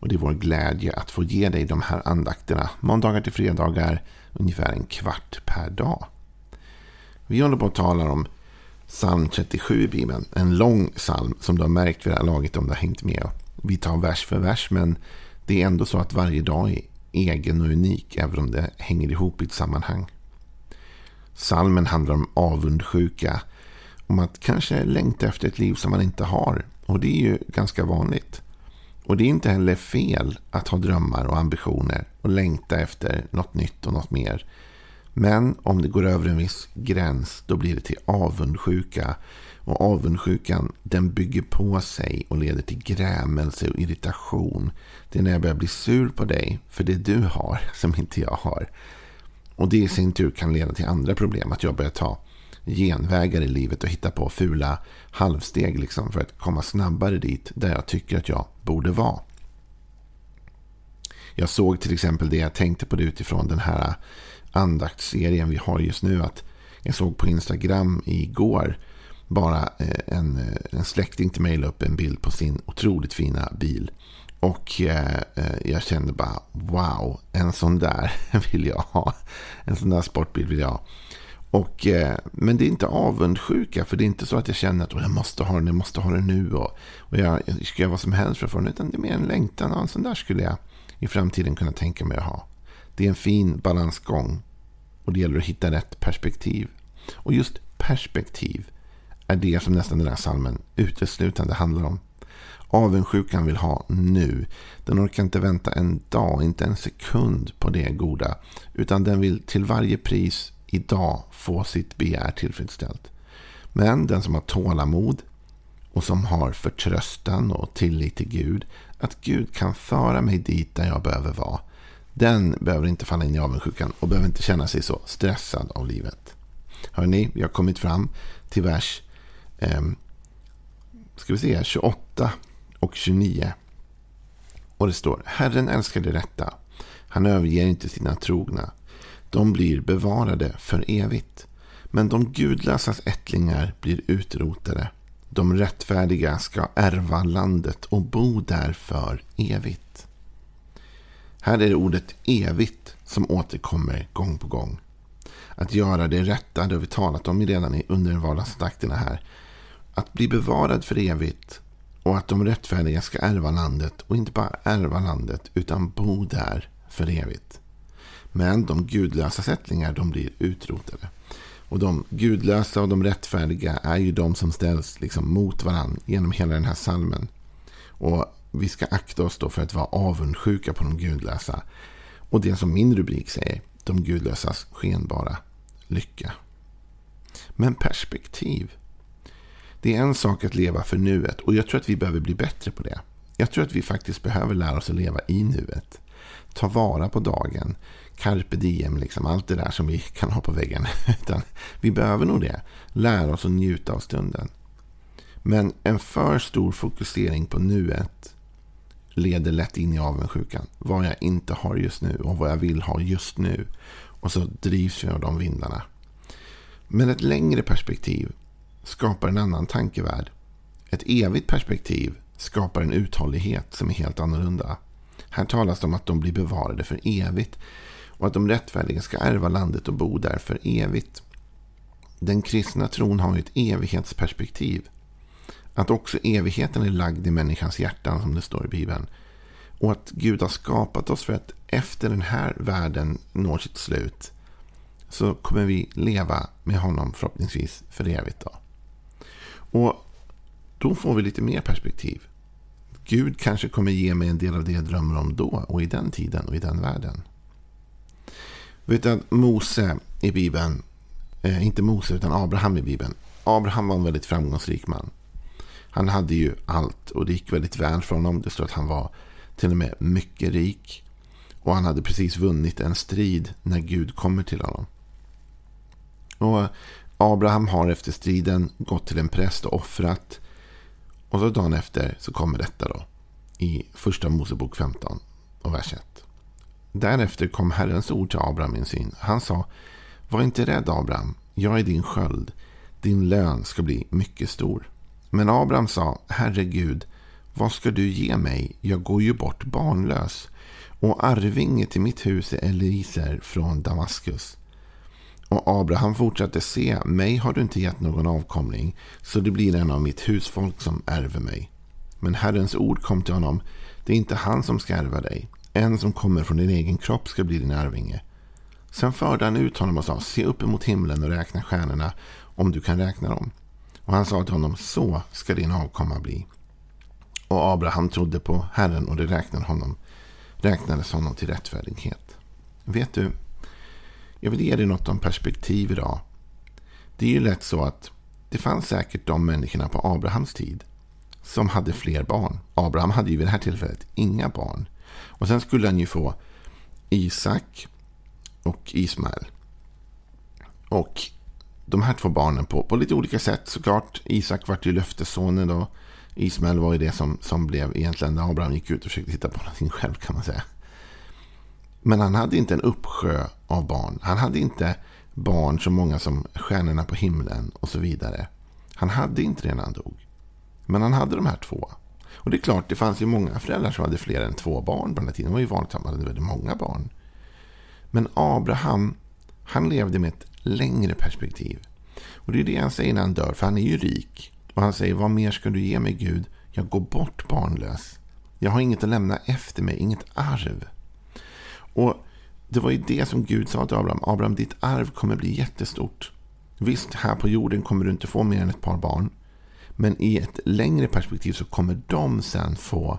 Och det är vår glädje att få ge dig de här andakterna måndagar till fredagar ungefär en kvart per dag. Vi håller på att tala om psalm 37 i Bibeln. En lång psalm som du har märkt vid det här laget om du har hängt med. Vi tar vers för vers men det är ändå så att varje dag är egen och unik även om det hänger ihop i ett sammanhang. Salmen handlar om avundsjuka. Om att kanske längta efter ett liv som man inte har. Och det är ju ganska vanligt. Och det är inte heller fel att ha drömmar och ambitioner och längta efter något nytt och något mer. Men om det går över en viss gräns då blir det till avundsjuka. Och avundsjukan den bygger på sig och leder till grämelse och irritation. Det är när jag börjar bli sur på dig för det du har som inte jag har. Och det i sin tur kan leda till andra problem. Att jag börjar ta genvägar i livet och hitta på fula halvsteg liksom för att komma snabbare dit där jag tycker att jag borde vara. Jag såg till exempel det jag tänkte på det utifrån den här andaktsserien vi har just nu. att Jag såg på Instagram igår bara eh, en, eh, en släkting till mig la upp en bild på sin otroligt fina bil. Och eh, eh jag kände bara wow, en sån där vill jag ha. En sån där sportbil vill jag ha. Och, eh, men det är inte avundsjuka. För det är inte så att jag känner att jag måste ha den, jag måste ha den nu. Och, och jag, jag ska göra vad som helst för att få den. Utan det är mer en längtan. Och en sån där skulle jag i framtiden kunna tänka mig att ha. Det är en fin balansgång. Och det gäller att hitta rätt perspektiv. Och just perspektiv är det som nästan den här salmen uteslutande handlar om. Avundsjukan vill ha nu. Den orkar inte vänta en dag, inte en sekund på det goda. Utan den vill till varje pris idag få sitt begär tillfredsställt. Men den som har tålamod och som har förtröstan och tillit till Gud, att Gud kan föra mig dit där jag behöver vara, den behöver inte falla in i avundsjukan och behöver inte känna sig så stressad av livet. Hörrni, vi har kommit fram till vers eh, ska vi se, 28 och 29. Och det står, Herren älskar det rätta. Han överger inte sina trogna. De blir bevarade för evigt. Men de gudlösas ättlingar blir utrotade. De rättfärdiga ska ärva landet och bo där för evigt. Här är det ordet evigt som återkommer gång på gång. Att göra det rätta, det har vi talat om redan under vardagsdakterna här. Att bli bevarad för evigt och att de rättfärdiga ska ärva landet och inte bara ärva landet utan bo där för evigt. Men de gudlösa sättlingar de blir utrotade. Och de gudlösa och de rättfärdiga är ju de som ställs liksom mot varandra genom hela den här salmen. Och vi ska akta oss då för att vara avundsjuka på de gudlösa. Och det som min rubrik säger, de gudlösas skenbara lycka. Men perspektiv. Det är en sak att leva för nuet och jag tror att vi behöver bli bättre på det. Jag tror att vi faktiskt behöver lära oss att leva i nuet. Ta vara på dagen carpe diem, liksom, allt det där som vi kan ha på väggen. Utan vi behöver nog det. Lära oss att njuta av stunden. Men en för stor fokusering på nuet leder lätt in i avundsjukan. Vad jag inte har just nu och vad jag vill ha just nu. Och så drivs vi av de vindarna. Men ett längre perspektiv skapar en annan tankevärld. Ett evigt perspektiv skapar en uthållighet som är helt annorlunda. Här talas det om att de blir bevarade för evigt och att de rättfärdiga ska ärva landet och bo där för evigt. Den kristna tron har ju ett evighetsperspektiv. Att också evigheten är lagd i människans hjärtan som det står i Bibeln. Och att Gud har skapat oss för att efter den här världen når sitt slut så kommer vi leva med honom förhoppningsvis för evigt. Då. Och då får vi lite mer perspektiv. Gud kanske kommer ge mig en del av det jag drömmer om då och i den tiden och i den världen. Vet du att Mose i Bibeln, eh, inte Mose utan Abraham i Bibeln. Abraham var en väldigt framgångsrik man. Han hade ju allt och det gick väldigt väl för honom. Det står att han var till och med mycket rik. Och han hade precis vunnit en strid när Gud kommer till honom. Och Abraham har efter striden gått till en präst och offrat. Och så dagen efter så kommer detta då. I första Mosebok 15 och vers 1. Därefter kom Herrens ord till Abraham i en syn. Han sa, var inte rädd Abraham, jag är din sköld, din lön ska bli mycket stor. Men Abraham sa, Herre Gud, vad ska du ge mig? Jag går ju bort barnlös. Och arvinge till mitt hus är Eliser från Damaskus. Och Abraham fortsatte se, mig har du inte gett någon avkomling, så det blir en av mitt husfolk som ärver mig. Men Herrens ord kom till honom, det är inte han som ska ärva dig, en som kommer från din egen kropp ska bli din arvinge. Sen förde han ut honom och sa, se upp emot himlen och räkna stjärnorna, om du kan räkna dem. Och han sa till honom, så ska din avkomma bli. Och Abraham trodde på Herren och det räknade honom, räknades honom till rättfärdighet. Vet du, jag vill ge dig något om perspektiv idag. Det är ju lätt så att det fanns säkert de människorna på Abrahams tid som hade fler barn. Abraham hade ju vid det här tillfället inga barn. Och sen skulle han ju få Isak och Ismael. Och de här två barnen på, på lite olika sätt såklart. Isak vart ju löftessonen då. Ismael var ju det som, som blev egentligen när Abraham gick ut och försökte hitta på någonting själv kan man säga. Men han hade inte en uppsjö av barn. Han hade inte barn så många som stjärnorna på himlen och så vidare. Han hade inte det när han dog. Men han hade de här två. Och det är klart, det fanns ju många föräldrar som hade fler än två barn på den här tiden. Det var ju vanligt att man hade väldigt många barn. Men Abraham, han levde med ett längre perspektiv. Och det är det han säger när han dör, för han är ju rik. Och han säger, vad mer ska du ge mig Gud? Jag går bort barnlös. Jag har inget att lämna efter mig, inget arv. Och det var ju det som Gud sa till Abraham. Abraham, ditt arv kommer bli jättestort. Visst, här på jorden kommer du inte få mer än ett par barn. Men i ett längre perspektiv så kommer de sen få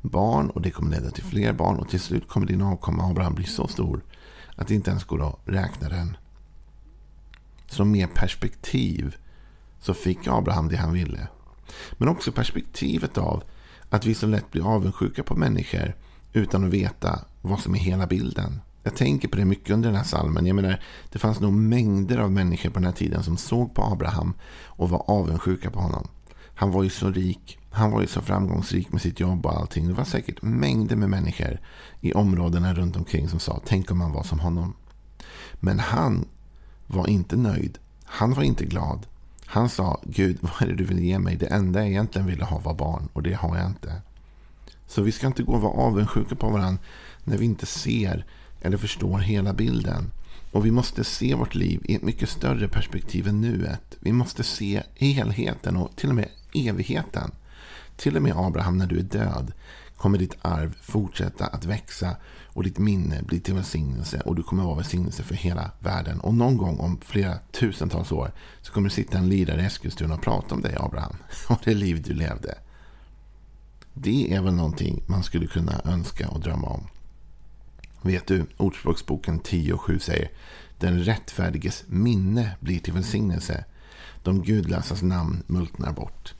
barn och det kommer leda till fler barn. Och till slut kommer din avkomma Abraham bli så stor att det inte ens går att räkna den. Så med perspektiv så fick Abraham det han ville. Men också perspektivet av att vi så lätt blir avundsjuka på människor utan att veta vad som är hela bilden. Jag tänker på det mycket under den här salmen. Jag menar, det fanns nog mängder av människor på den här tiden som såg på Abraham och var avundsjuka på honom. Han var ju så rik. Han var ju så framgångsrik med sitt jobb och allting. Det var säkert mängder med människor i områdena runt omkring som sa tänk om man var som honom. Men han var inte nöjd. Han var inte glad. Han sa Gud, vad är det du vill ge mig? Det enda jag egentligen ville ha var barn och det har jag inte. Så vi ska inte gå och vara avundsjuka på varandra när vi inte ser eller förstår hela bilden. Och vi måste se vårt liv i ett mycket större perspektiv än nuet. Vi måste se helheten och till och med evigheten. Till och med Abraham, när du är död, kommer ditt arv fortsätta att växa och ditt minne bli till välsignelse och du kommer vara välsignelse för hela världen. Och någon gång om flera tusentals år så kommer det sitta en lirare i Eskilstuna och prata om dig, Abraham, och det liv du levde. Det är väl någonting man skulle kunna önska och drömma om. Vet du, Ordspråksboken 10 och 7 säger Den rättfärdiges minne blir till välsignelse. De gudlösas namn multnar bort.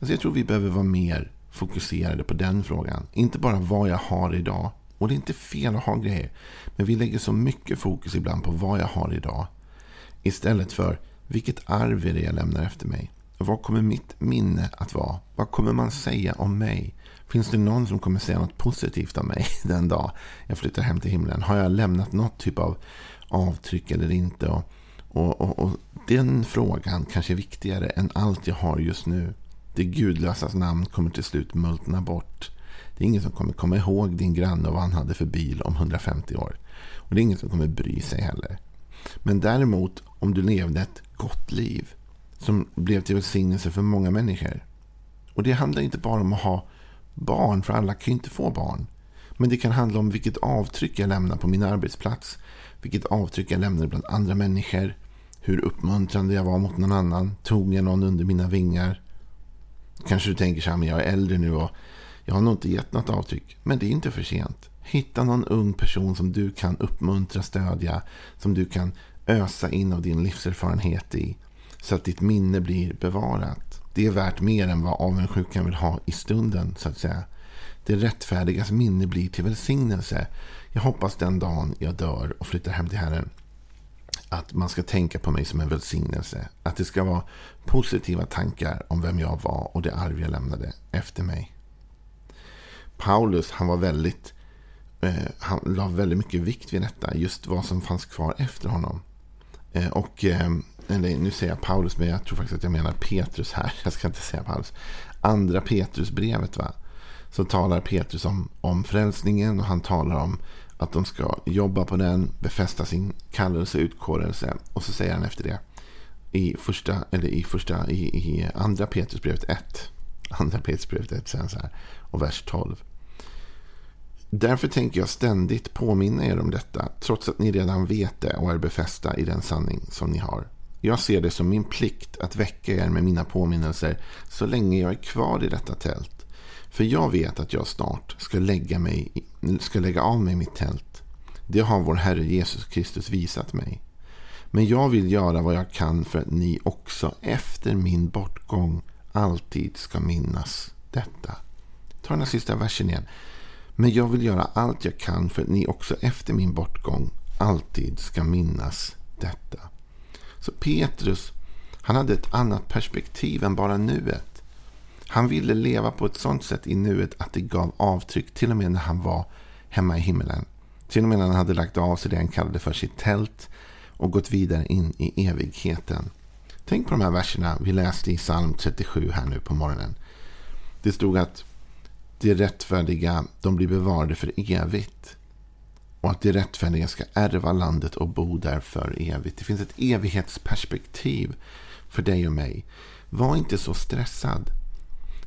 Alltså jag tror vi behöver vara mer fokuserade på den frågan. Inte bara vad jag har idag. Och det är inte fel att ha grejer. Men vi lägger så mycket fokus ibland på vad jag har idag. Istället för vilket arv är det jag lämnar efter mig. Vad kommer mitt minne att vara? Vad kommer man säga om mig? Finns det någon som kommer säga något positivt om mig den dag jag flyttar hem till himlen? Har jag lämnat något typ av avtryck eller inte? Och, och, och, och den frågan kanske är viktigare än allt jag har just nu. Det gudlösas namn kommer till slut multna bort. Det är ingen som kommer komma ihåg din granne och vad han hade för bil om 150 år. Och det är ingen som kommer bry sig heller. Men däremot om du levde ett gott liv som blev till välsignelse för många människor. Och det handlar inte bara om att ha barn, för alla kan ju inte få barn. Men det kan handla om vilket avtryck jag lämnar på min arbetsplats. Vilket avtryck jag lämnar bland andra människor. Hur uppmuntrande jag var mot någon annan. Tog jag någon under mina vingar? Kanske du tänker så här, men jag är äldre nu och Jag har nog inte gett något avtryck, men det är inte för sent. Hitta någon ung person som du kan uppmuntra, stödja, som du kan ösa in av din livserfarenhet i. Så att ditt minne blir bevarat. Det är värt mer än vad avundsjukan vill ha i stunden, så att säga. Det rättfärdigas minne blir till välsignelse. Jag hoppas den dagen jag dör och flyttar hem till Herren att man ska tänka på mig som en välsignelse. Att det ska vara positiva tankar om vem jag var och det arv jag lämnade efter mig. Paulus han var väldigt eh, han la väldigt mycket vikt vid detta. Just vad som fanns kvar efter honom. Eh, och eh, eller, nu säger jag Paulus, men jag tror faktiskt att jag menar Petrus här. Jag ska inte säga Paulus. Andra Petrusbrevet va. Så talar Petrus om, om frälsningen och han talar om att de ska jobba på den, befästa sin kallelse och utkårelse. Och så säger han efter det i första, eller i första, i, i andra Petrusbrevet 1. Andra Petrusbrevet 1 säger han så här. Och vers 12. Därför tänker jag ständigt påminna er om detta, trots att ni redan vet det och är befästa i den sanning som ni har. Jag ser det som min plikt att väcka er med mina påminnelser så länge jag är kvar i detta tält. För jag vet att jag snart ska lägga, mig, ska lägga av mig mitt tält. Det har vår Herre Jesus Kristus visat mig. Men jag vill göra vad jag kan för att ni också efter min bortgång alltid ska minnas detta. Ta den här sista versen igen. Men jag vill göra allt jag kan för att ni också efter min bortgång alltid ska minnas detta. Så Petrus, han hade ett annat perspektiv än bara nuet. Han ville leva på ett sånt sätt i nuet att det gav avtryck till och med när han var hemma i himmelen. Till och med när han hade lagt av sig det han kallade för sitt tält och gått vidare in i evigheten. Tänk på de här verserna vi läste i psalm 37 här nu på morgonen. Det stod att de rättfärdiga de blir bevarade för evigt. Och att de rättfärdiga ska ärva landet och bo där för evigt. Det finns ett evighetsperspektiv för dig och mig. Var inte så stressad.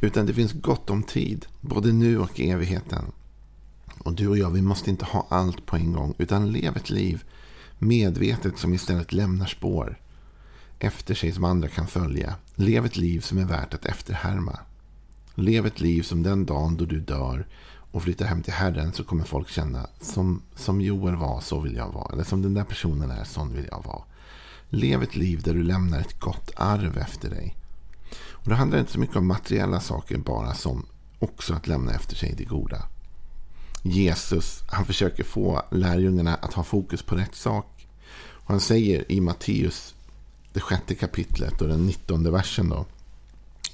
Utan det finns gott om tid, både nu och i evigheten. Och du och jag, vi måste inte ha allt på en gång. Utan lev ett liv medvetet som istället lämnar spår efter sig som andra kan följa. Lev ett liv som är värt att efterhärma. Lev ett liv som den dagen då du dör och flyttar hem till Herren så kommer folk känna som, som Joel var, så vill jag vara. Eller som den där personen är, sån vill jag vara. Lev ett liv där du lämnar ett gott arv efter dig. Och Det handlar inte så mycket om materiella saker bara som också att lämna efter sig det goda. Jesus han försöker få lärjungarna att ha fokus på rätt sak. Och han säger i Matteus, det sjätte kapitlet och den nittonde versen då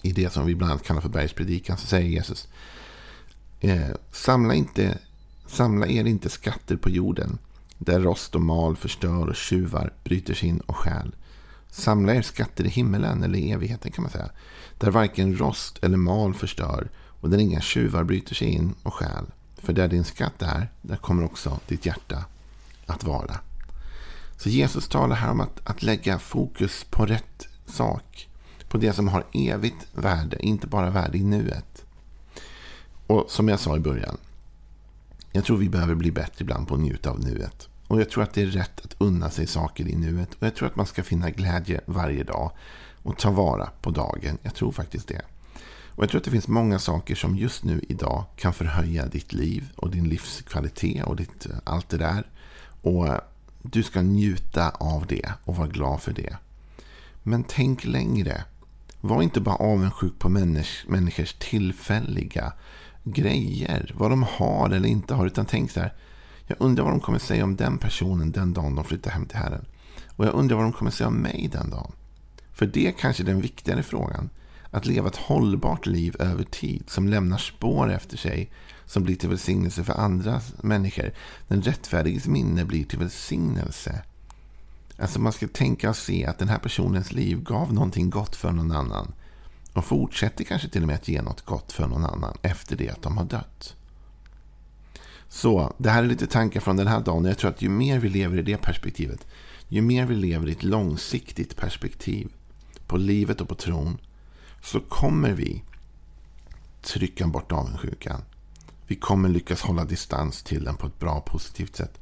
i det som vi bland annat kallar för bergspredikan så säger Jesus eh, samla, inte, samla er inte skatter på jorden där rost och mal förstör och tjuvar bryter sig in och stjäl. Samla er skatter i himmelen eller i evigheten kan man säga. Där varken rost eller mal förstör och där inga tjuvar bryter sig in och stjäl. För där din skatt är, där kommer också ditt hjärta att vara. Så Jesus talar här om att, att lägga fokus på rätt sak på det som har evigt värde, inte bara värde i nuet. Och som jag sa i början, jag tror vi behöver bli bättre ibland på att njuta av nuet. Och jag tror att det är rätt att unna sig saker i nuet. Och jag tror att man ska finna glädje varje dag och ta vara på dagen. Jag tror faktiskt det. Och jag tror att det finns många saker som just nu idag kan förhöja ditt liv och din livskvalitet och ditt, eh, allt det där. Och du ska njuta av det och vara glad för det. Men tänk längre. Var inte bara avundsjuk på människ, människors tillfälliga grejer. Vad de har eller inte har. Utan tänk så här. Jag undrar vad de kommer säga om den personen den dagen de flyttar hem till Herren. Och jag undrar vad de kommer säga om mig den dagen. För det är kanske den viktigare frågan. Att leva ett hållbart liv över tid som lämnar spår efter sig som blir till välsignelse för andra människor. Den rättfärdiges minne blir till välsignelse Alltså man ska tänka och se att den här personens liv gav någonting gott för någon annan. De fortsätter kanske till och med att ge något gott för någon annan efter det att de har dött. Så det här är lite tankar från den här dagen. Jag tror att ju mer vi lever i det perspektivet, ju mer vi lever i ett långsiktigt perspektiv på livet och på tron, så kommer vi trycka bort avundsjukan. Vi kommer lyckas hålla distans till den på ett bra positivt sätt.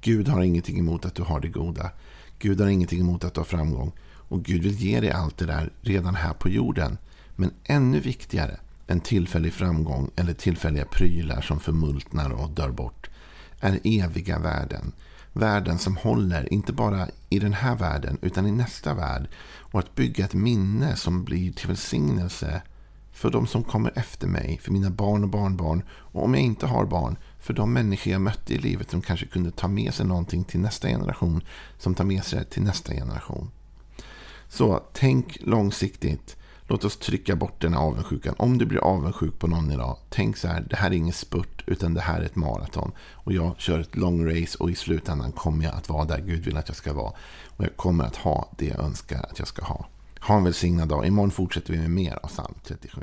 Gud har ingenting emot att du har det goda. Gud har ingenting emot att du har framgång. Och Gud vill ge dig allt det där redan här på jorden. Men ännu viktigare än tillfällig framgång eller tillfälliga prylar som förmultnar och dör bort är eviga värden. Värden som håller, inte bara i den här världen, utan i nästa värld. Och att bygga ett minne som blir till välsignelse för de som kommer efter mig, för mina barn och barnbarn. Och om jag inte har barn, för de människor jag mötte i livet som kanske kunde ta med sig någonting till nästa generation, som tar med sig det till nästa generation. Så tänk långsiktigt. Låt oss trycka bort den här avundsjukan. Om du blir avundsjuk på någon idag, tänk så här, det här är ingen spurt, utan det här är ett maraton. Och jag kör ett long race och i slutändan kommer jag att vara där Gud vill att jag ska vara. Och jag kommer att ha det jag önskar att jag ska ha. Ha en välsignad dag. Imorgon fortsätter vi med mer av psalm 37.